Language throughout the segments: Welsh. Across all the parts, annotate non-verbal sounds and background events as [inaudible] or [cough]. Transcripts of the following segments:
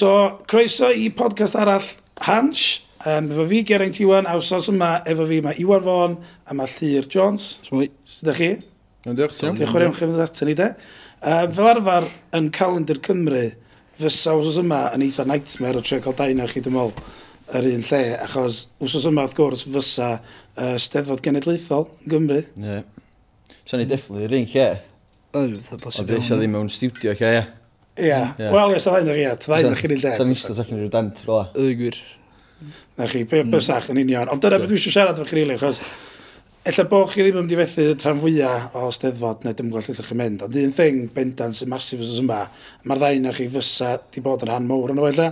So, croeso i podcast arall Hans. Um, efo fi, Geraint Iwan, a wsos yma, efo fi mae Iwan Fon, a mae Llyr Jones. Smwy. Sut ydych chi? Yn diolch, Tim. Diolch yn iawn chi'n mynd atyn ni, de. Um, fel arfer, yn calendar Cymru, fysa wsos yma yn eitha nightmare o trio cael dain chi, dwi'n meddwl, yr un lle, achos wsos yma, wrth gwrs, fysa uh, steddfod genedlaethol yn Gymru. Ie. Yeah. So ni defflu, yr un lle. Oedd, fatha bosib. Oedd eisiau ddim mewn studio lle, ie. Ia. Wel, yes, ddau'n yr ia. Ddau'n yr chi'n ei deg. Sa'n eistedd allan i'r dent, fel la. rola. gwir. Na chi, be bysach mm. yn union. Ond dyna beth dwi eisiau siarad fo chi rili, achos... Ella bod chi ddim yn mynd i fethu rhan fwyaf o steddfod neu dim gwell ydych chi'n mynd, ond un thing bendant sy'n masif os yma, mae'r ddain na chi fysa di bod yn rhan mowr yn oedla.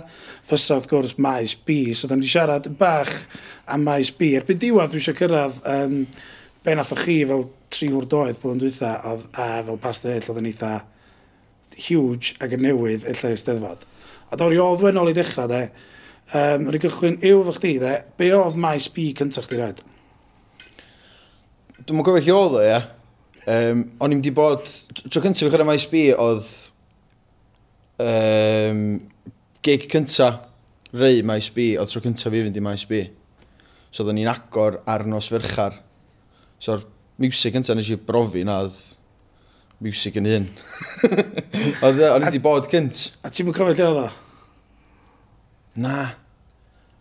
Fysa wrth gwrs maes B, so da ni wedi siarad bach am maes B. Erbyn diwedd dwi eisiau cyrraedd um, be nath o chi fel tri wrdoedd blwyddyn dwytha, a fel pas ddell oedd yn eitha huge ac yn newydd y lle ysteddfod. A dawr i oedd wen ôl i dechrau de, um, rwy gychwyn yw fy chdi de, be oedd maes B cyntaf chdi red? Dwi'n gofio chi oedd o, ia. Um, o'n i'n di bod, tro cyntaf i chyrra maes B oedd um, gig cyntaf rei maes B, oedd tro cyntaf i fynd i maes B. So oedden ni'n agor ar nos ferchar. So'r music yntaf nes i brofi na oedd music yn un. [laughs] Oedd e- o'n i wedi bod cynt. A ti'n mynd cofio lle oedd o? Na.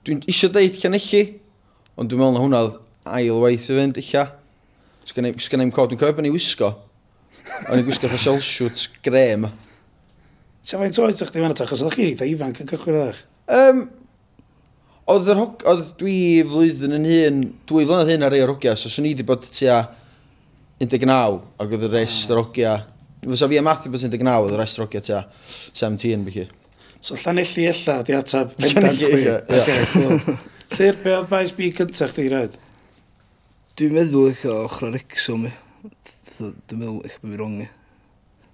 Dwi'n eisiau deud Llanelli, ond dwi'n meddwl na hwnna oedd ail waith i fynd illa. Sgan i'n cod, dwi'n cofio bod ni'n wisgo. O'n i'n gwisgo fatha selsiwt grem. Ti'n faint oed ych chi fan atach, os ydych chi'n eitha ifanc yn cychwyn ydych? Um, oedd, yr oedd dwi flwyddyn yn hun, dwy flynedd hyn ar ei o'r hogia, so swn i wedi bod tua 19, ac oedd y rest yr ogia... Fysa fi a Matthew bod 19, oedd y rest yr ogia tua 17, bych chi. So llanelli ella, di atab [laughs] 54. Llyr, be oedd maes B cyntaf chdi roed? Dwi'n meddwl eich o ochr ar exo mi. Dwi'n meddwl eich bod fi rongi.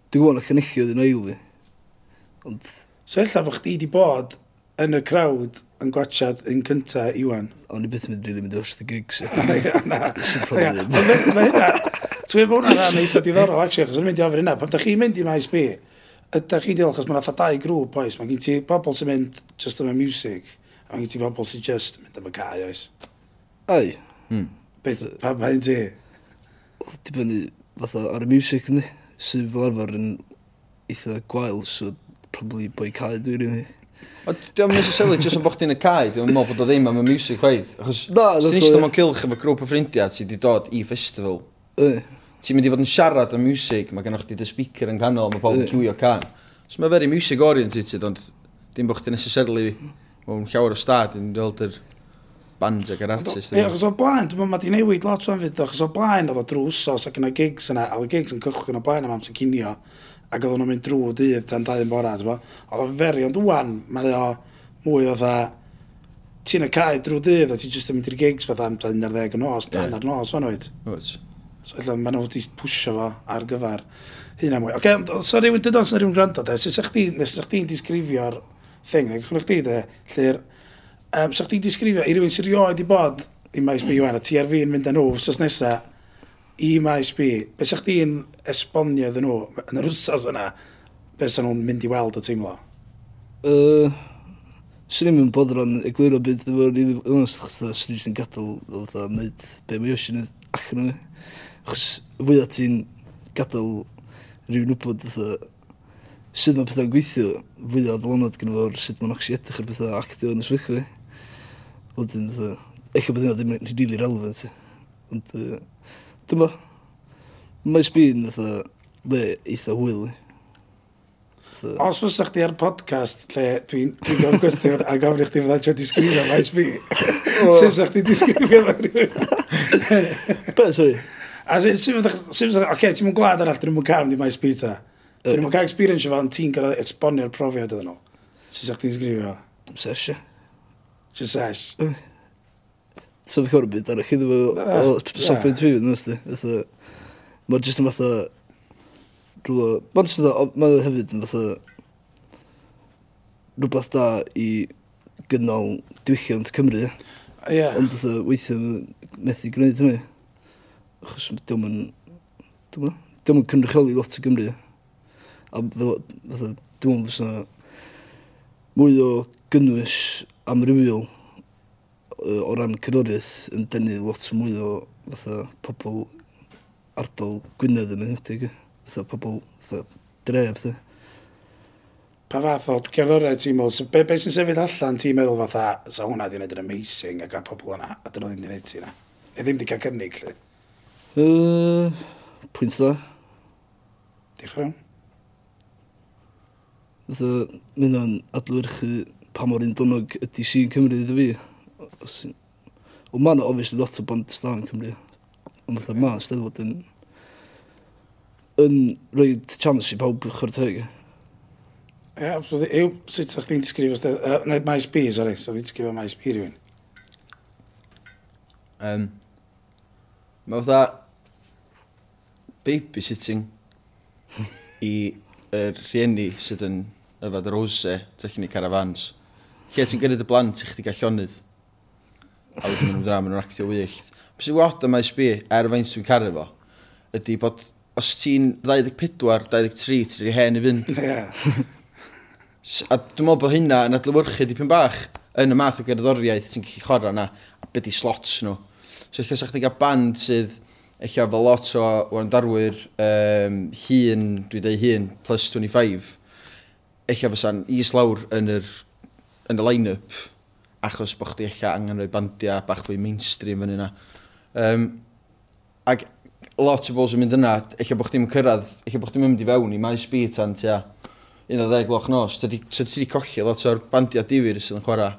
Dwi'n gwybod eich chynechio oedd yn fi. Ond... So ella bod chdi di bod yn y crowd yn gwachad yn cynta Iwan. O'n i beth yn mynd rili mynd o'r gigs. [laughs] Na. Mae hynna, ti'n bod hwnna'n rhan eitha diddorol, actually, achos o'n mynd i ofyn hynna, pam da chi'n mynd i maes B, ydych chi'n diolch, achos mae'n atho dau grŵp oes, mae gen ti bobl sy'n mynd just am y music, a mae gen ti bobl sy'n just mynd am y cae oes. Ai. Hmm. Beth, pam mae'n ti? Dibynnu, fatha, ar y music, ni, sy'n fel arfer yn eitha gwael, so probably boi cael dwi'n rili. Dwi'n mynd i sylwi jyst yn bod chdi'n y cae, dwi'n meddwl bod o ddim am y music chweith. Achos ti'n eistedd mewn cilch efo grŵp o ffrindiau sydd wedi dod i festival. Ti'n mynd i fod yn siarad am music, mae gennych chi dy speaker yn canol, mae pobl yn cywio can. So mae very music oriented, ond dim bod chdi'n necessarily mewn llawer o stad yn gweld yr band ac yr artist. Ie, achos o blaen, dwi'n meddwl, mae di newid lot o'n fyd, achos o blaen, oedd o drws os ac yna gigs yna, a oedd gigs yn cychwyn o blaen am amser cinio ac oedd nhw'n mynd drwy dydd tan dau yn bora, oedd o feri, ond wwan, mae o mwy o dda, ti'n y cae drwy dydd a ti'n jyst yn mynd i'r gigs fatha am 11 yn nos, dan yeah. ar nos fan oed. Wyt. So illa, maen nhw wedi pwysio fo ar gyfer hynna mwy. Oce, okay, so rhywun, dyd o'n rhywun gwrando de, sut sa'ch chdi'n disgrifio'r thing, neu chwnnw chdi de, llir, um, sa'ch chdi'n disgrifio i rywun sy'n rioed i bod i maes BUN, a ti ar fi'n mynd â nhw, sys nesaf, i maes B, beth sa'ch di'n esbonio iddyn nhw yn yr wrthas yna, beth sa'n nhw'n mynd i weld y teimlo? Uh, Swn i'n mynd bodr o'n egluro byd efo rili onest chos swn i'n gadael o dda wneud be mae Yoshi wneud allan o Chos fwyaf ti'n gadael rhywun wybod dda sut mae pethau'n gweithio fwyaf ddolonod gyda fo'r sut mae'n actually edrych ar pethau actio yn yswych fi. Wedyn dda, eich bod hynna ddim yn really relevant. Ond uh, Dyma. Mae sbyn fatha le eitha wyli. Os fysa chdi ar podcast lle dwi'n dwi gofyn gwestiwn a gofyn i chdi fydda ti'n disgrifio maes fi, Sut sa chdi disgrifio fe rhywun? Be, sori? A sy'n fydda, sy'n fydda, oce, ti'n mwyn gwlad arall, dyn nhw'n cael mynd maes pizza. Dyn nhw'n cael experience fo, ond ti'n gael exponio'r profiad ydyn nhw. Sy'n sa chdi disgrifio? Sesh. Sesh sef corbyd arach iddo fo ah, o sopwynt fi fydd ysdi. di. Mae jyst yn fatha... Rwylo... Mae'n jyst yn Mae hefyd yn fatha... Rhywbeth da i gynnal diwylliant Cymru. Ie. Ond fatha yn methu gwneud hynny. Achos diolch yn... Diolch yn cynrychioli lot o Gymru. A fatha... Diolch yn fysa... Mwy o gynnwys amrywiol o ran cyrwriaeth yn denu lot mwy o fatha, pobl ardal Gwynedd yn enwedig. Fatha pobl fatha, dref. Fatha. Pa fath o cyrwriaeth ti'n meddwl? So, be, be sy'n sefydd allan ti'n meddwl fatha, sa hwnna di wneud yn amazing a gael pobl yna, a dyn nhw ddim di wneud ti yna? E ddim di cael cynnig, lle? Uh, pwynt dda. Diolch yn fawr. Fatha, mynd o'n adlwyrchu pa mor un donog ydy sy'n Cymru iddo fi. Os, O ma'n obviously lot o band star yn Cymru. Ond fatha ma, sydd fod yn... yn rhoi chance i pawb chwer teg. Ie, absolutely. Yw, sut sa'ch chi'n disgrifo... Uh, Neu Maes MySP, sorry. Sa'ch chi'n Maes B rhywun? Um, mae fatha... babysitting i yr rhieni sydd yn yfad yr ose, technic carafans. Lle ti'n gyrraedd y blant i chdi gallonydd a wedyn nhw'n dra, maen nhw'n actio wyllt. Bys i wad am i sbi, er faint dwi'n caru fo, ydy bod os ti'n 24, 23, ti'n rhi hen i fynd. [laughs] Yeah. a dwi'n meddwl bod hynna yn adlywyrchu dipyn bach yn y math o gerddoriaeth ti'n gallu chora yna, a beth i slots nhw. So eich sa'ch gael band sydd eich fel lot o wrandarwyr um, hun, dwi'n dweud hun, plus 25. Eich fysa'n is lawr yn yr, yn y line-up achos bod chdi eich angen rhoi bandiau bach fwy mainstream yn yna. Um, ac lot o bobl sy'n mynd yna, eich bod chdi'n cyrraedd, eich bod chdi'n mynd i fewn i maes sbi tan tua 11 gloch nos, so ti wedi colli lot o'r bandiau difyr sydd yn chwarae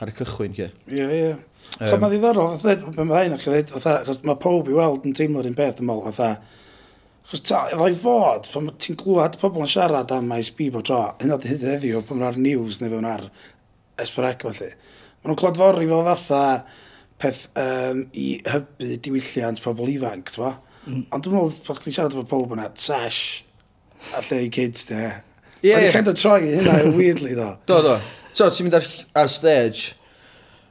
ar y cychwyn. Ie, ie. Yeah, yeah. Um, mae ddiddorol, fatha, pan mae hyn o'ch dweud, achos mae pob i weld yn teimlo'r un beth yn mol, fatha, achos ta, efo'i fod, pan ti'n glwad pobl yn siarad am maes SB bod tro, hyn oed hyd heddiw, pan mae'r news neu fewn ar esbrec felly. Maen nhw'n cladfori fel fatha peth um, i hybu diwylliant pobl ifanc, ti'n Mm. Ond dwi'n meddwl, fach ti'n siarad efo pob yna, sash, a lle i kids, de. Ie, ie. Ond kind of troi hynna, [laughs] weirdly, do. Do, do. So, ti'n mynd ar, ar stage,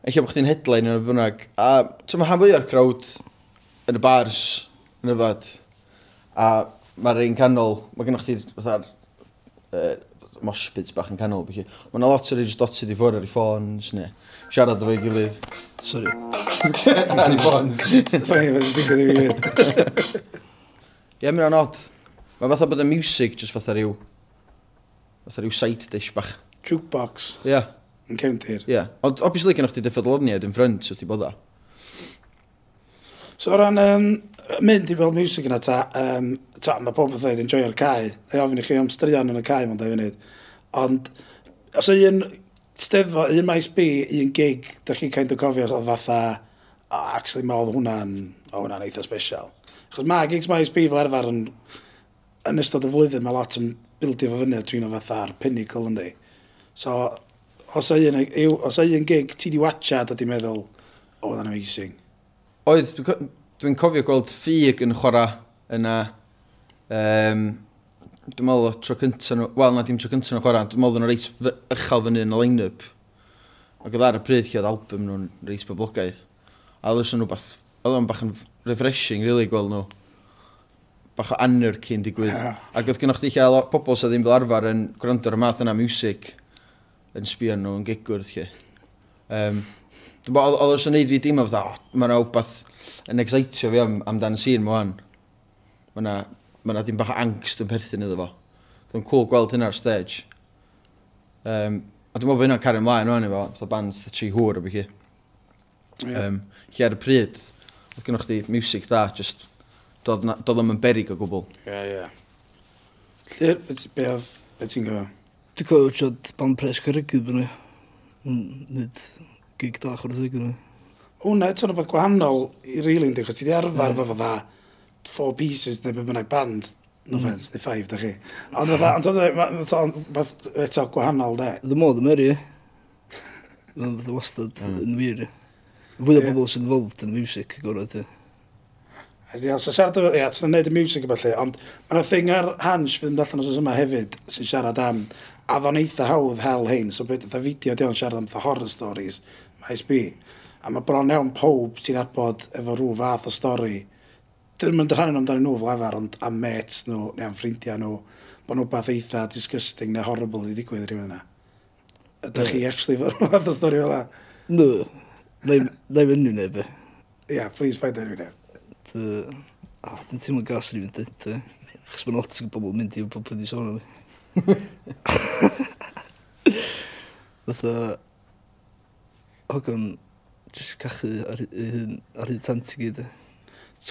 yn lle bod chdi'n headline yn y bynnag, a ti'n mae han fwy o'r crowd yn y bars, yn y fad, a mae'r un canol, mae gennych chi fatha'r uh, moshpits bach yn canol. Mae yna lot o'r just dotid i ffwrdd ar ei ffons, neu siarad o efo'i gilydd. Sorry. [laughs] ar ei ffôns. Fai, mae'n digwydd i fi fyd. Ie, mae'n anod. Mae fatha bod y music just fatha rhyw... Fatha rhyw side dish bach. Jukebox. Ie. Yeah. Yn cefndir. Ie. Yeah. Ond obviously gennych chi dy ffyddloniad yn ffrind, so ti bod o. So o ran um, mynd i fel music yna ta, um, ta mae pob yn dweud enjoy'r cae. Ei ofyn i chi am straeon yn y cae mae'n dweud funud. Ond os un steddfa, un maes B, un gig, da chi'n kind of cofio oedd fatha, oh, actually mae oedd hwnna'n oh, hwnna eitha special. Chos mae gigs maes B fel arfer yn, yn ystod y flwyddyn mae lot yn bildio fo fyny a dwi'n o fatha'r pinnacle yndi. So os a un, os a un gig ti di watchad a di meddwl, oh, oedd amazing oedd, dwi'n dwi cofio gweld ffug yn chwarae yna, um, dwi'n meddwl o tro cyntaf nhw, wel na dim tro cyntaf nhw chwarae, dwi'n meddwl nhw'n reis ychal fyny yn y line-up. Ac oedd ar y pryd lle oedd album nhw'n reis poblogaeth. A oedd nhw bach, oedd o'n bach yn refreshing, really, gweld nhw. Bach o anarchy yn digwydd. Ac oedd gennych chi lle pobl sydd ddim fel arfer yn gwrando ar y math yna music yn sbio nhw yn gigwrdd lle. Um, Dwi'n bod, oedd o'n neud fi dim o fatha, oh, mae yna wbeth yn exaitio fi am, amdan y sîn mwan. Mae yna, mae yna dim bach angst yn perthyn iddo fo. Dwi'n cool gweld hynna ar stage. Um, a dwi'n meddwl bod hynna'n cario ymlaen o'n efo, fo, fatha band tri hwr o bych chi. Yeah. Um, chi ar y pryd, oedd gennych chi music da, just dod, na, dod am yn berig o gwbl. Ie, ie. Lle, be oedd, be ti'n gyfo? Dwi'n cofio bod band pres cyrrygyd fyny. Nid gig da chwrs i gyda. Hwna, eto rhywbeth gwahanol i reeling, ynddi, chos ti di arfer fo fydda four pieces neu bynnag band, no mm. offence, neu five, da chi. Ond fatha, ond eto gwahanol, de. Ydw modd y meri, fydda wastad mm. yn wir. Fwy o bobl sy'n involved yn music, gorau, ti. Ia, so siarad o, ia, sy'n neud y music yma lle, ond mae'n thing ar Hans fydd yn allan os yma hefyd sy'n siarad am, a ddo'n eitha hawdd hel hyn, so beth oedd fideo diolch yn siarad am the horror stories, maes ISB. A mae bron iawn pob ti'n adbod efo rhyw fath o stori. Dyn nhw'n rhan amdano nhw fel efer, ond am mates nhw, neu am ffrindiau nhw, bod nhw beth eitha disgusting neu horrible i ddigwydd rhywun yna. Ydych chi actually fel [laughs] rhyw fath o stori fel yna? No, na i fynd nhw'n ebe. Ia, please find out rhywun ebe. Oh, dwi'n teimlo gas rhywun dweud, chos mae'n lot o bobl mynd i'r bobl wedi sôn am fi. [laughs] Fatha, hogan jyst cachu ar un, ar un tant i gyd. E.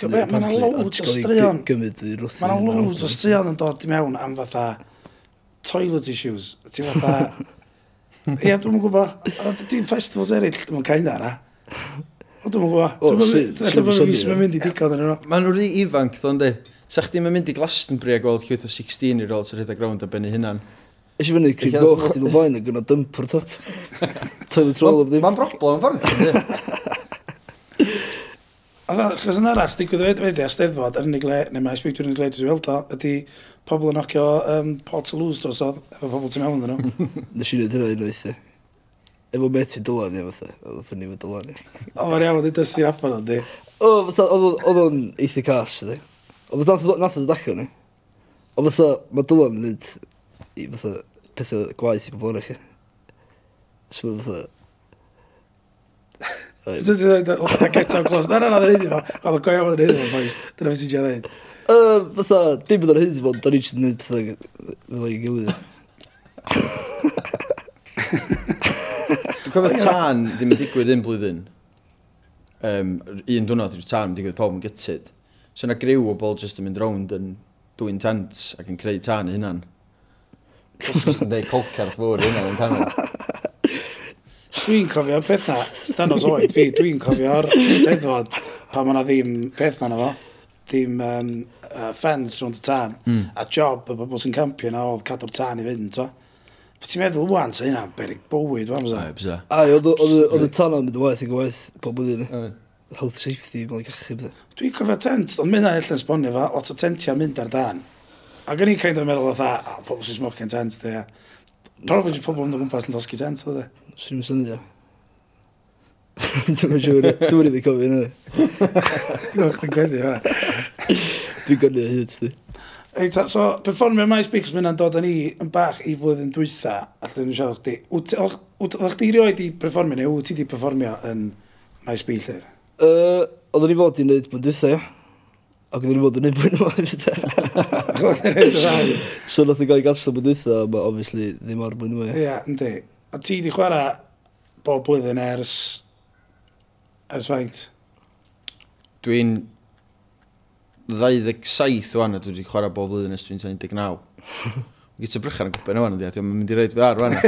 Mae yna loads o straeon. Gymryd i rwthu. Mae yna loads o straeon yn dod i mewn am fatha toilet issues. Ti'n fatha... [laughs] Ia, dwi'n gwybod. Dwi'n festivals eraill, dwi'n cael hynna na. O, dwi'n gwybod. Dwi'n gwybod mynd i digon yn yno. Maen nhw'n rhi ifanc, ddo'n di. Sa chdi'n mynd i Glastonbury a gweld llwyth o 16-year-olds ar hyd a ground a benni hynna'n. Ys i fyny cyn goch chdi fel blaen a gyna dymper top. Toilet roll up ddim. Mae'n broblem yn barod. A fel, chos yn arall, digwydd wedi wedi asteddfod ar unig le, neu mae esbygdiwr yn unig le dwi'n weld o, ydy pobl yn nocio um, pot o lws dros oedd, efo pobl ti'n mewn yn nhw. [laughs] Nes i wneud hynna unwaith e. Efo meti dylan e, fatha. Oedd o ffynnu fo dylan e. O, mae'n iawn, dwi'n dysgu rafan o, di. O, fatha, oedd o'n eithi cas, di. O, fatha, nath o ddod allan, e. O, fatha, mae dylan yn i fatha pethau gwaith i bobl eich. So fatha... [laughs] Dwi'n dweud, oedd geta'n glos. Na, na, na, dwi'n dweud, oedd yn goio oedd yn hyn, boys. Dyna beth ti'n dweud. Fatha, dim bod yn hyn, bod dan ni jyst yn gwneud pethau fel ei gilydd. Dwi'n cofio [laughs] tân ddim yn digwydd un blwyddyn. Um, un dwrnod, tân yn digwydd pob yn gytid. So yna griw o bol jyst yn mynd rownd yn dwy'n tent ac yn creu tân i hynna'n. Wrth yn dweud colcarth fawr yna yn canol. Dwi'n cofio'r pethau, danos oed fi, dwi'n cofio'r steddfod pan ma'na ddim peth na fo, ddim um, uh, fans rhwng y tân, mm. a job y bobl sy'n campio na oedd cadw'r tân i fynd, to. Pa ti'n meddwl, wwan, sa hynna, berig bywyd, wwan, sa? Ai, Ai, oedd y tân yn mynd y waith i gwaith, pob blwyddyn health safety, mae'n cachu bydde. Dwi'n cofio tent, ond mynd a allan sbonio fa, lot o tentiau mynd ar dan. Ac o'n i kind of meddwl o dda, oh, pobl sy'n smoking tents, dde. Probably just pobl yn dod gwmpas yn dosgu tents, dde. Swn i'n syniad. [laughs] Dwi'n siŵr, dwi'n rydw i cofio hynny. Dwi'n chdi'n gweddi, fe. Dwi'n gweddi y hyd, sti. Eita, so, performio My Speakers mynd dod â ni yn bach i flwyddyn dwytha, allan nhw'n siarad chdi. O'ch chdi rioed i performio neu wyt ti di performio yn My Speaker? Uh, Oedden ni fod i wneud blwyddyn dwytha, ia ac oedden ni'n bod yn neud bwyd ymlaen. [laughs] so nath i gael ei ganslo bod eitha, ma obviously ddim ar bwyd yma. Ie, yeah, yndi. A ti di chwarae bob blwyddyn ers... ers faint? Dwi'n 27 o'n a dwi wedi chwarae bob blwyddyn ers dwi'n 19. gyda sy'n brychan yn gwybod o'n ydy, mae'n mynd i reid fi ar o'n yna.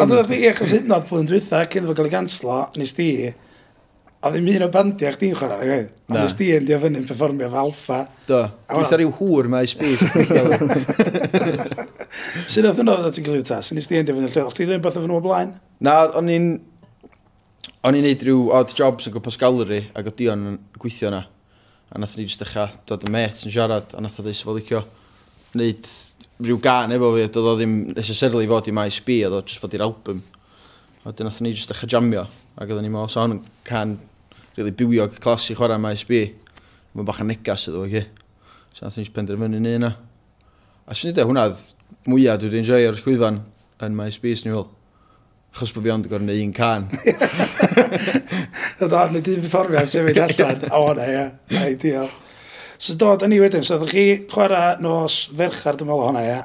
Ond oedd fi eich os hyd yn oed flwyddyn dwi'n dweud, cyn fod gael ei ganslo, nes di, A ddim un o bandiau chdi'n chwarae, nag oedd? Ond nes di endio fyny'n performio fel alfa. Do, dwi'n dda rhyw hŵr mae i sbys. [laughs] Sut oedd hwnnw oedd ti'n cael i'w tas? Nes di endio fyny'n lleol? ti ddim beth oedd hwnnw o blaen? Na, o'n i'n... O'n i'n neud rhyw odd jobs yn gwmpas gallery ac oedd Dion yn gweithio yna. A nath ni just dechrau dod y met yn siarad a nath o ddeis fod licio. wneud rhyw gan efo fi, doedd o ddim necessarily fod i MySB, oedd o just fod i'r album. A dyn nath ni just dechrau jamio ac oedden ni mo, so hwn yn can really bywiog clas i chwarae mae SB. Mae'n bach yn negas ydw, oge. So nath ni'n penderfynu ni yna. A swn i dweud hwnna mwyaf dwi wedi enjoy ar llwyfan yn mae SB, sy'n i'n fel, achos bod fi ond yn gorau neu un can. Dod o'n mynd i'n performiad sef yn allan. O, na, ia. Na, ideal. So dod yn ni wedyn, so chi chwarae nos ferchar dwi'n meddwl hwnna, ia.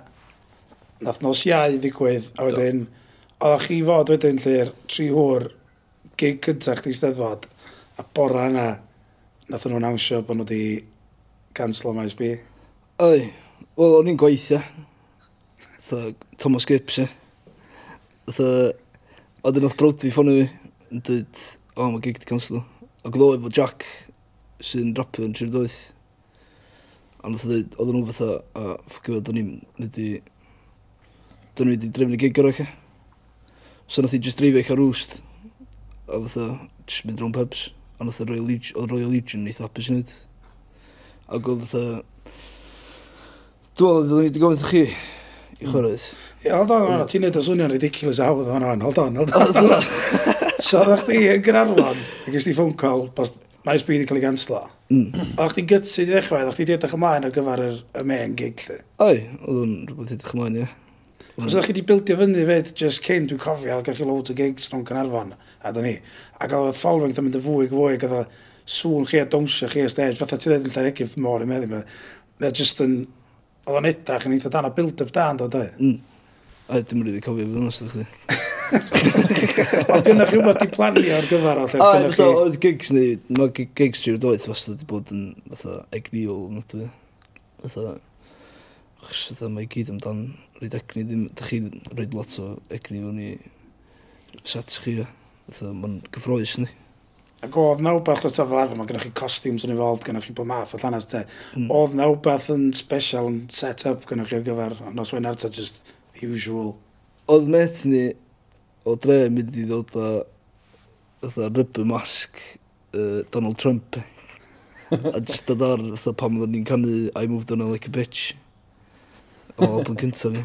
Nath nos iau ddigwydd, a wedyn, oedd chi fod wedyn lle'r tri hwr gig cyntaf chdi steddfod. A bora yna, nath nhw'n awnsio bod nhw wedi cancel maes ISB. Oi, wel, o'n i'n gweithio. Tha, Thomas Gibbs, e. Tha, oedd yn oedd brod fi ffonu fi, yn dweud, o, mae gig di canslo. Ac oedd o efo Jack, sy'n rapio yn trwy'r Doeth. Ond oedd dweud, oedd nhw fatha, a ffocio fod, do'n i'n wedi, Do'n i wedi drefnu gig ar eich. So nath i just drifio eich ar rwst, a fatha, just mynd rhwng pubs ond oedd Royal Legion, oedd Royal Legion eitha hapus i wneud. Ac oedd oedd... Dwi'n meddwl, dwi'n wedi gofyn chi i hmm. chwaraeus. Ie, hold on, yeah. ti'n neud o swnio'n ridiculous a hawdd o'n hwn, hold on, hold on. [laughs] so, oedd chdi yn Gynarfon, ac ysdi ffôn call, bos mae byd i cael ei ganslo. Mm. A chdi gytsu i ddechrau, oedd chdi edrych ymlaen ar gyfer y, y main gig, lle? Oi, oedd yn rhywbeth i ddechrau ymlaen, ie. Os ydych chi wedi bildio fyny fyd, just cyn dwi'n cofio, a gallwch chi loads o gigs rhwng Cynarfon, a da ni. Ac oedd following yn mynd yn fwy fwy, oedd sŵn chi a dawnsio chi a stage, fatha ti ddweud yn llawer egypt mor i'n meddwl. Mae just yn, oedd o'n edrych yn eitha dan a build-up dan, dod oedd? Mm. A dim rydw i'n cofio fydd yn ystod chdi. Oedd gynnwch chi wbeth i planio ar gyfer o lle? A, chi... oedd gigs ni, mae gigs trwy'r doedd wastad wedi bod yn fatha egriol, nad dwi. Fatha, fatha mae gyd amdan rhaid egni, ddim, da chi rhaid lot o egni fewn i sets chi, mae'n gyffroes ni. Ac oedd na wbeth o tafod, mae gennych chi costumes yn efold, gennych chi bod math o llanas te. Mm. Oedd na wbeth yn special, yn set-up gennych chi ar gyfer, ond os wedi'n arta, just usual. Oedd met ni o dre mynd i ddod o fatha rybyn masg uh, Donald Trump. E. [laughs] a just dod ar fatha pam oedden ni'n canu I moved on like a bitch o album cyntaf fi.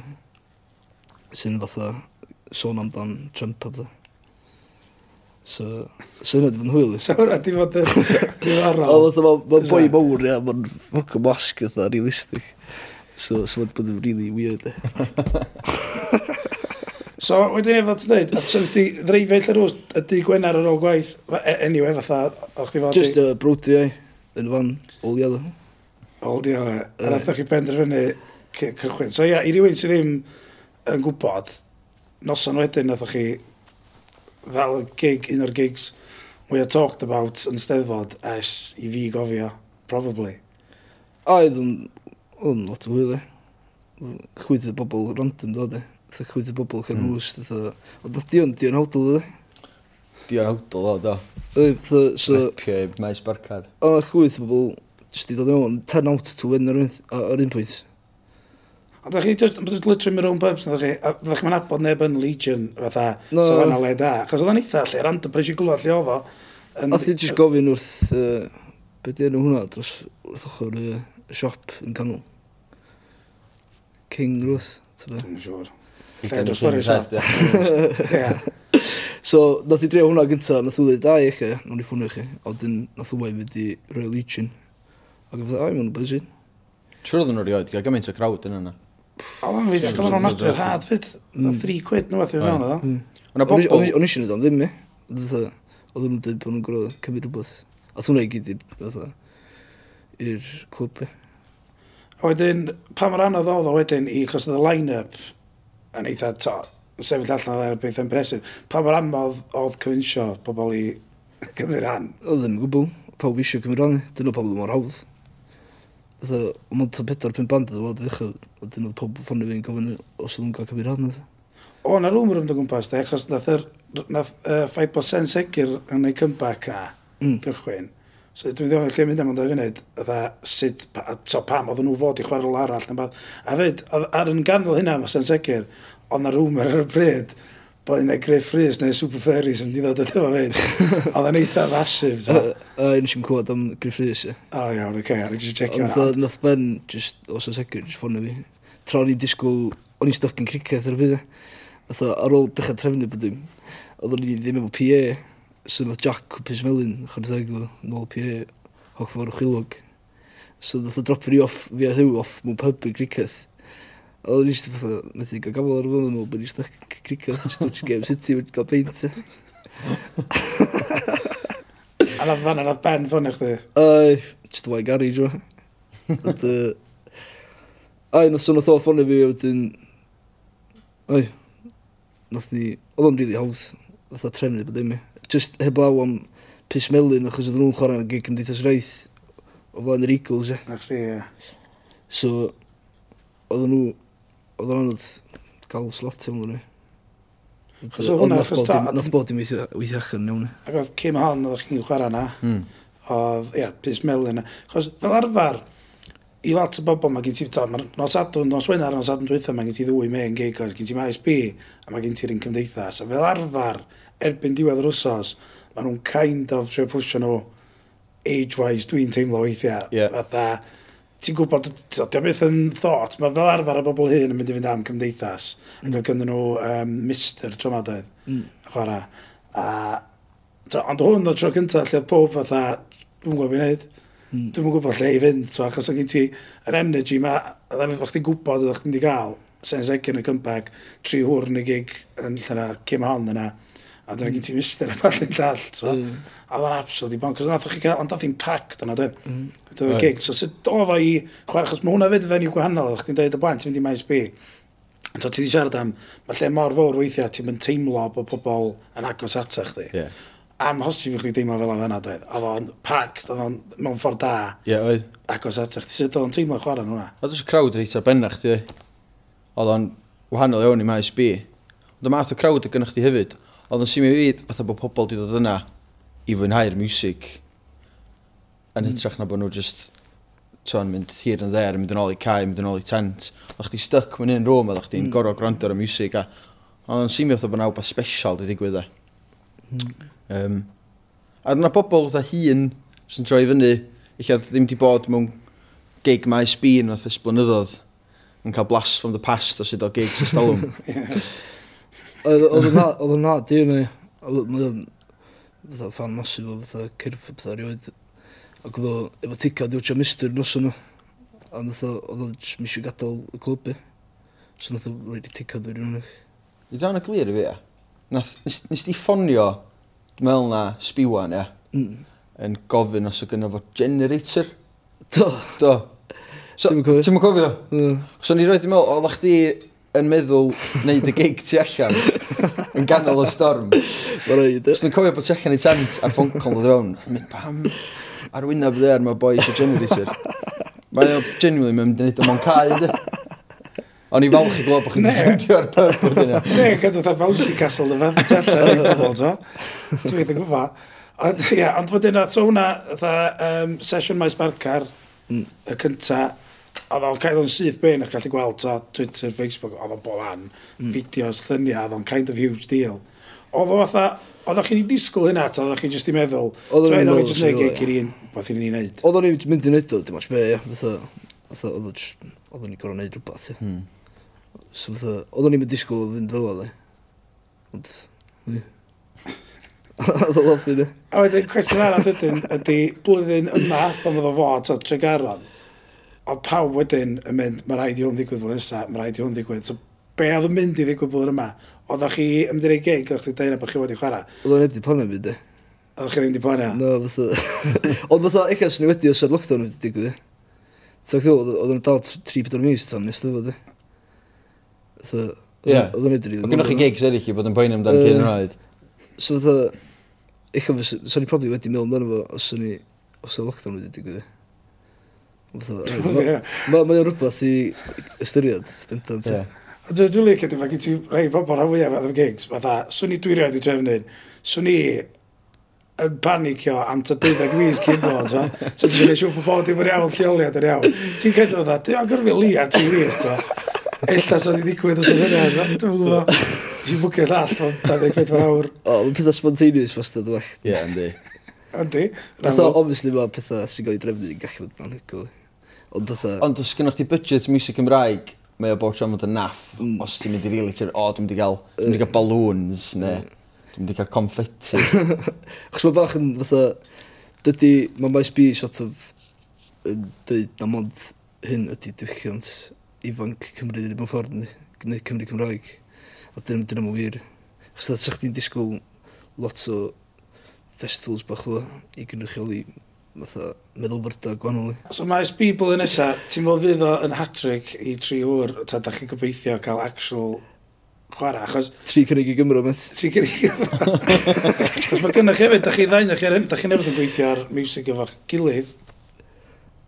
Sy'n fatha sôn amdan Trump a fatha. So, so hynna di fod yn hwyl. So hwnna di fod yn [laughs] ddiddorol. O, fatha, ma'n boi mawr, ia, ma'n mae'n ffocin wasg, fatha, realistic. So, so mae'n bod yn really weird, [laughs] So, wedyn efo ti'n dweud, a ti'n di ddreifio lle rws, y di gwenar ar ôl gwaith, e, anyway, fatha, o'ch di fod... Just uh, brwdi, ai, yn fan, all yellow. other. All the other. A rathoch chi benderfynu, cychwyn. So ia, i rywun sydd ddim yn gwybod, noson wedyn nath chi fel y gig, un o'r gigs mwy o talked about yn steddfod es i fi gofio, probably. Oedd yn, oedd yn lot o wyli. Chwydd y bobl random dod e. Oedd chwydd y bobl chan hws. Oedd dion, dion hawdl dod e. Dion hawdl dod o. Oedd, so... Lepio i maes barcar. Oedd chwydd y bobl, jyst i dod mewn, 10 out to win ar un pwynt. Ond da chi just, just literally mewn pubs, da chi, a da chi'n abod neb yn Legion, fatha, no. so fanna le da. Chos oedd yn eitha, lle, random, bryd i'n gwybod lle oedd o. Oedd i just gofyn wrth, uh, be di enw hwnna, dros wrth ochr uh, siop yn canol. King Ruth, ta be? Dwi'n siŵr. Lle dros fyrra siop. So, nath i dreo hwnna gynta, nath i ddweud, da i chi, nawn i ffwnio chi. A wedyn, nath i wei fyd i Royal Legion. Ac oedd, e, a i, mae'n bwysig. Siwr oedd yn rioed, gael gymaint o crowd yn yna. O, o'n fi, hmm. eh? oedd nhw'n adwyr hard fyd. Oedd 3 quid nhw fath i mewn oedd o. O'n eisiau nhw ddim e. Oedd o'n dweud bod nhw'n gwrdd cymryd rhywbeth. A hwnna i gyd i'r clwb e. A wedyn, pa mor anodd oedd o wedyn i, chos oedd y line-up yn eitha to, sefyll allan ar beth impresif, pa mor anodd oedd cyfinsio pobl i [laughs] cymryd rhan? Oedd ddim yn gwbl, pawb eisiau cymryd rhan, eh? dyna pawb ddim mor hawdd. Fatha, ond ta pedwar pyn band oedd ydw wedi a dyn oedd pob ffonio fi'n gofyn os oedd nhw'n cael cymryd rhan. O, na rhwm rymd o gwmpas, da, achos nath yr nath, uh, ffaith bod sen sicr yn ei comeback a mm. cychwyn. So dwi'n ddofyn lle mynd am ond o'i funud, dda sut, pa, so pam, oedd nhw fod i chwarae arall, neu beth. A fyd, ar yn ganol hynna, mae sen sicr, ond na rhwm ar y bryd, bod yna Griff Rhys neu Super Fairies yn mynd i ddod efo fe'n. Oedd yn eitha masif. A un sy'n cwad am Griff Rhys. O iawn, oce, ar eich checio hwnna. Ond nath Ben, just, os oes egwyr, just ffonio fi. Tra o'n i disgwyl, o'n i'n stoc yn cricet ar y byd. Oedd ar ôl dechrau trefnu bod dim, oedd o'n i ddim efo PA. So nath Jack Cwpus Melin, chwrdd ego, nôl PA, hoch fawr o chwilog. So nath o dropio ni off, fi a hw off mewn pub yn cricet. A o'n eisiau fatha, methu gael gafel ar fyna nhw, bod eisiau cricio, eisiau dwch game City, wedi gael peint. A nath fanna, nath Ben ffôn i chdi? Ai, just wai Gary, jo. Ai, nath sôn o tho ffôn i fi, wedyn... Ai, nath ni... Oedd o'n rili hawdd, fatha trefnu bod imi. Just heblaw am pus Melin, achos oedd nhw'n chwarae gig yn deitas reith o flaen yr Eagles, e. Ach, ie. So, oedd nhw oedd o'n cael slot yn hwnnw. So hwnna, nath bod dim weithio yn iawn. Ac oedd Kim Hon oedd chi'n chwarae na, hmm. oedd, ia, Pys Melin. Chos fel arfer, i lot o bobl mae gen ti, to, mae'r nos adwn, nos wenar, nos adwn dweitha, mae gen ti ddwy mewn gig, oes gen ti maes ASB, a mae gen ti'r un cymdeithas. A fel arfer, erbyn diwedd yr wsos, mae nhw'n kind of trio pwysio nhw age-wise, dwi'n teimlo weithiau. Yeah. Fatha, ti'n gwybod, dio beth yn thought, mae fel arfer y bobl hyn yn mynd i fynd am cymdeithas, mm. ac oedd gynnu nhw um, mister tromadaeth, mm. chwarae. A, to, ond hwn o tro cyntaf, lle oedd pob fatha, dwi'n gwybod beth i wneud. Mm. Dwi'n gwybod lle i fynd, so, achos oedd gen ti yr energy ma, a ddyn nhw'n chdi gwybod oedd chdi'n di gael, sen second y cympag, tri hwr yn y gig yn lle cym Hon yna. Mm a dyna gyd ti'n mister y bach yn dall, so. A oedd yn absolutely bonk, cos nath o'ch chi cael, ond dath i'n pac, dyna dyn. Mm. Dyna right. gig, so sut oedd o i chwarae, achos mae hwnna fyd fenyw gwahanol, o'ch ti'n dweud y blaen, ti'n mynd i maes B. So ti wedi siarad am, mae lle mor fawr weithiau, ti'n mynd teimlo bod pobl yn agos ata chdi. Yeah. Am hosib i chdi deimlo fel yna, dweud. Oedd o'n pac, oedd o'n mewn ffordd da. Ie, yeah, oedd. Agos ata chdi, sut oedd o'n teimlo chwarae nhw'na? Oedd o'n crowd reit arbennach, ti. Oedd o'n wahanol iawn i maes B. Ond y math o crowd y gynnwch chi hefyd, oedd yn symud i fi, fatha bod pobl wedi dod yna i fwynhau'r music, yn mm. hytrach na bod nhw just to'n mynd hir yn dder, mynd yn ôl i cae, mynd yn ôl i tent. Oedd chdi stuck mewn un rôm, oedd chdi'n mm. gorau gwrando ar y music, a ond yn symud oedd bod yna wbeth special wedi digwydd e. Mm. Um, a dyna pobl oedd hun sy'n troi fyny, eich ddim wedi bod mewn gig mae sbin oedd ysblynyddoedd yn cael blast from the past os ydw gigs ystalwm. yeah. [laughs] Oedd yn nad i mi, Oedd o'n fatha fan masif o fatha cyrff fatha rioed. Ac oedd o efo tica diwtio mistyr nos yna. A nath o, oedd o misio gadael y clwb i. So nath o reid i tica dwi'n rhywun eich. I dan y glir i fi, ia? Nes di ffonio, dwi'n meddwl na, sbiwan, ia? Mm. Yn gofyn os o gynnu fo generator. Do. Do. So, Ti'n cofio? Ti'n cofio? Mm. So ni roedd i meddwl, oedd chdi yn meddwl wneud y gig tu allan yn ganol y storm. Mae'n rhaid. Os dwi'n cofio bod tu allan i tent a'r ffôn call ddod fewn, mynd pam ar wynaf dde ar mae boi sy'n generator. Mae'n o'n genuinely mae'n mynd i wneud o'n cael ydy. O'n i falch i glod bod chi'n ffeindio ar pub o'r dyna. Ne, gyda ta Bouncy Castle yma, tu allan i'r bobl, to. Dwi'n gwybod yn gwybod. Ond, ia, ond fod yna, to hwnna, um, sesiwn maes barcar, mm. y cynta, oedd o'n cael o'n syth ben o'ch gallu gweld ta Twitter, Facebook, oedd o'n bod an, mm. fideos, lluniau, oedd o'n kind of huge deal. Oedd o fatha, oedd Oeddech chi'n disgwyl hynna, ta oeddech chi'n jyst i meddwl, dwi'n meddwl jyst neud gig i'r un beth i'n ei oedd o'n i'n mynd i wneud o, dim ond be, oeddwn i'n gorau wneud rhywbeth. Hmm. So fatha, oeddwn i'n mynd disgwyl o fynd fel oedd. E. Ond, ni. [laughs] Oedd o'n loffi, ni. A wedyn, cwestiwn arall ydyn, ydy blwyddyn yma, pan oedd o fod, o Tregaron, oedd pawb wedyn yn mynd, mae rhaid i hwn ddigwydd fel nesaf, mae rhaid i hwn ddigwydd. So, be oedd yn mynd i ddigwydd bod yma? Oeddech chi yn mynd i'r gig, oeddech chi'n deud bod chi wedi chwarae? Oeddech chi'n wedi planio byd, e? Oeddech chi'n wedi planio? No, fatha... [laughs] Ond fatha, eich as ni wedi os ar lockdown wedi digwydd, e? Ti'n gwybod, oedd o'n dal 3-4 mis tan nes dweud, e? Fatha... Oedd yn edrych. Oedd gennych chi gigs eraill i bod yn poen amdano cyn yn rhaid? So fatha... Eich as, sa'n ni probably wedi meddwl amdano fo os o'n i... Os o'n lockdown wedi digwydd, e? [laughs] Mae o'n rhywbeth i ystyried, bendant. Dwi'n dwi'n licio dim, mae gen ti rhai bobl rhan fwyaf am gigs, fatha, swn i dwi'n rhaid i trefnu'n, swn i yn panicio am ta 12 mis cyn [laughs] bod. So ti'n gwneud siŵr bod bod dim yn iawn, lleoliad yn iawn. Ti'n cael dod dda, dwi'n agorfi li ar 2 mis, fa? Ella sa'n i ddigwydd os oes hynny, fa? Dwi'n gwybod, [laughs] dwi'n bwcio llall o 24 awr. O, mae'n pethau spontaneous fasta, dwi'n. Ie, yndi. Yndi. Obviously, mae pethau sy'n cael ei drefnu yn gallu bod yn anhygol. Ond dda... Ond os gynnwch ti budget music Cymraeg, mae o bob tram yn naff. Mm. Os ti'n mynd i rili, ti'n o, dwi'n mynd i gael, dwi'n mynd i gael balloons, neu mm. dwi'n mynd i gael confetti. [laughs] Chos mae bach yn fatha, dydy, mae maes bi, sort of yn dweud na mond hyn ydy diwylliant ifanc Cymru mewn ffordd ni, neu Cymru Cymraeg. A dyn nhw'n wir. Chos da, sa'ch chi'n disgwyl lot o festivals bach o i gynrychioli fatha meddylfrydau gwahanol. So mae Bibl yn nesa, ti'n fod fydd o yn hat-trick i tri hwyr, ta da chi'n gobeithio cael actual chwarae, achos... Tri cynnig i Gymru, met. Tri cynnig i Gymru. Achos mae gynnwch hefyd, da chi ddain, da chi'n chi nefyd yn gweithio ar music efo'ch gilydd.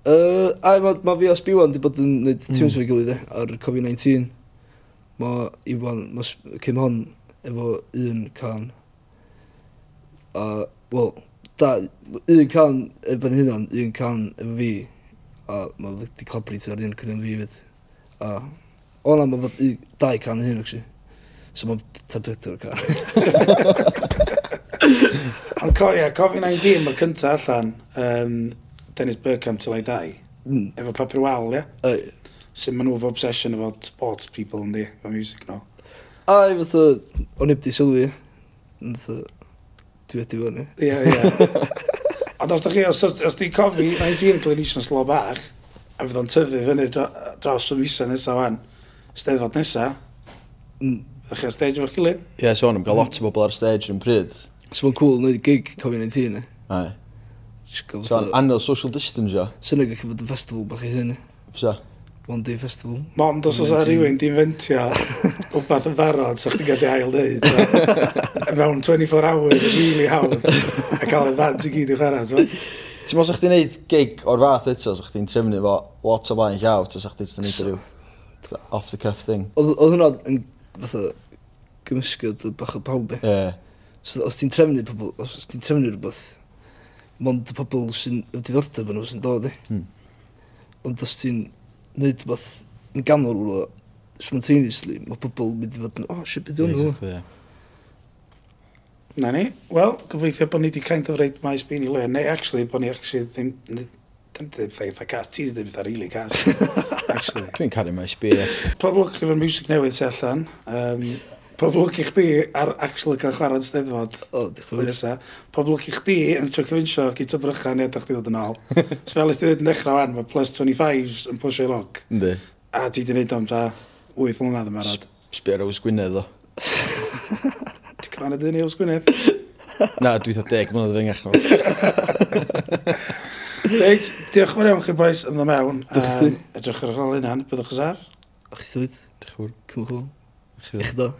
Uh, a mae ma fi os Biwan wedi bod yn gwneud hmm. tunes mm. fo'i gilydd e, ar Covid-19. Mae Iwan, mae Kim Hon efo un can. A, wel, da, un can efo'n hynna'n, un can efo fi, a mae wedi collaborate ar un cyn fi fyd. A o'na mae fod un, dau can hyn, actually. So mae'n tablet o'r can. [laughs] Ond co, ia, Covid-19 mae'r cyntaf allan, um, Dennis Burkham till I die. mm. efo papur wal, ia? Yeah? Ei. Sut maen nhw fo obsession efo sports people yn efo music no. Ai, fatha, o'n i byddi sylwi, fatha, dwi wedi bod ni. Ie, ie. [laughs] Ond os da chi, os, os di cofi 19 Glenisian Slo bach, a fydd o'n tyfu fyny dros y misa nesaf wan, steddfod nesaf, mm. ydych chi'n stage efo'ch gilydd? Ie, yeah, so on, gael lot o bobl ar stage yn pryd. So mae'n cool, wneud gig cofi 19 ni. Ai. So, anel social distance o? Swn i'n gallu fod yn festival bach i hyn. Fysa? One day festival. Mond, os oes ar rhywun di inventio [laughs] wbath yn barod, so chdi'n gallu ail neud. [laughs] Mewn 24 hours, really hawdd, [laughs] a cael y ddant i gyd i'w chwarae. Ti'n meddwl sa'ch ti'n neud gig o'r fath eto, sa'ch ti'n trefnu fo lot o blaen llaw, ta sa'ch ti'n neud rhyw off the cuff thing. Oedd hwnna yn fatha gymysgod o bach o pawb e. So os ti'n trefnu pobl, os ti'n trefnu rhywbeth, mond y pobl sy'n diddordeb yn nhw sy'n dod e. Ond os ti'n neud rhywbeth yn ganol o spontaneously, mae pobl mynd i fod yn, oh, shit, beth yw'n nhw. Na ni, wel, gobeithio bod ni wedi kind of reid maes bin i le, neu actually, bod ni actually ddim, ddim ddim ddeith a cas, ti ddim ddeith a rili cas, [laughs] actually. Dwi'n caru mae byn. Pob lwc efo'r music newydd sy'n allan. Um, Pob lwc i chdi ar actually cael chwarae'n steddfod. O, diolch yn fawr. Pob lwc i chdi yn trio cyfinsio gyda brycha neu ydych chi ddod yn ôl. [laughs] so fel ysdi ddod yn dechrau wan, mae plus 25s yn pwysio i log. Ynddi. A ti di wneud am ta 8 mlynedd yn barod. Sbio ar ywys Gwynedd o. [laughs] Ti'n cyfarfod yn Ews Gwynedd? [laughs] Na, dwi eitha deg mlynedd fy ngach. [laughs] Reit, diolch yn fawr iawn chi boys yn ddod mewn. Diolch chi. Edrych ar y gol hynna'n, byddwch yn saff. Ach chi swydd. Diolch yn fawr. Cymwch o. Eich do.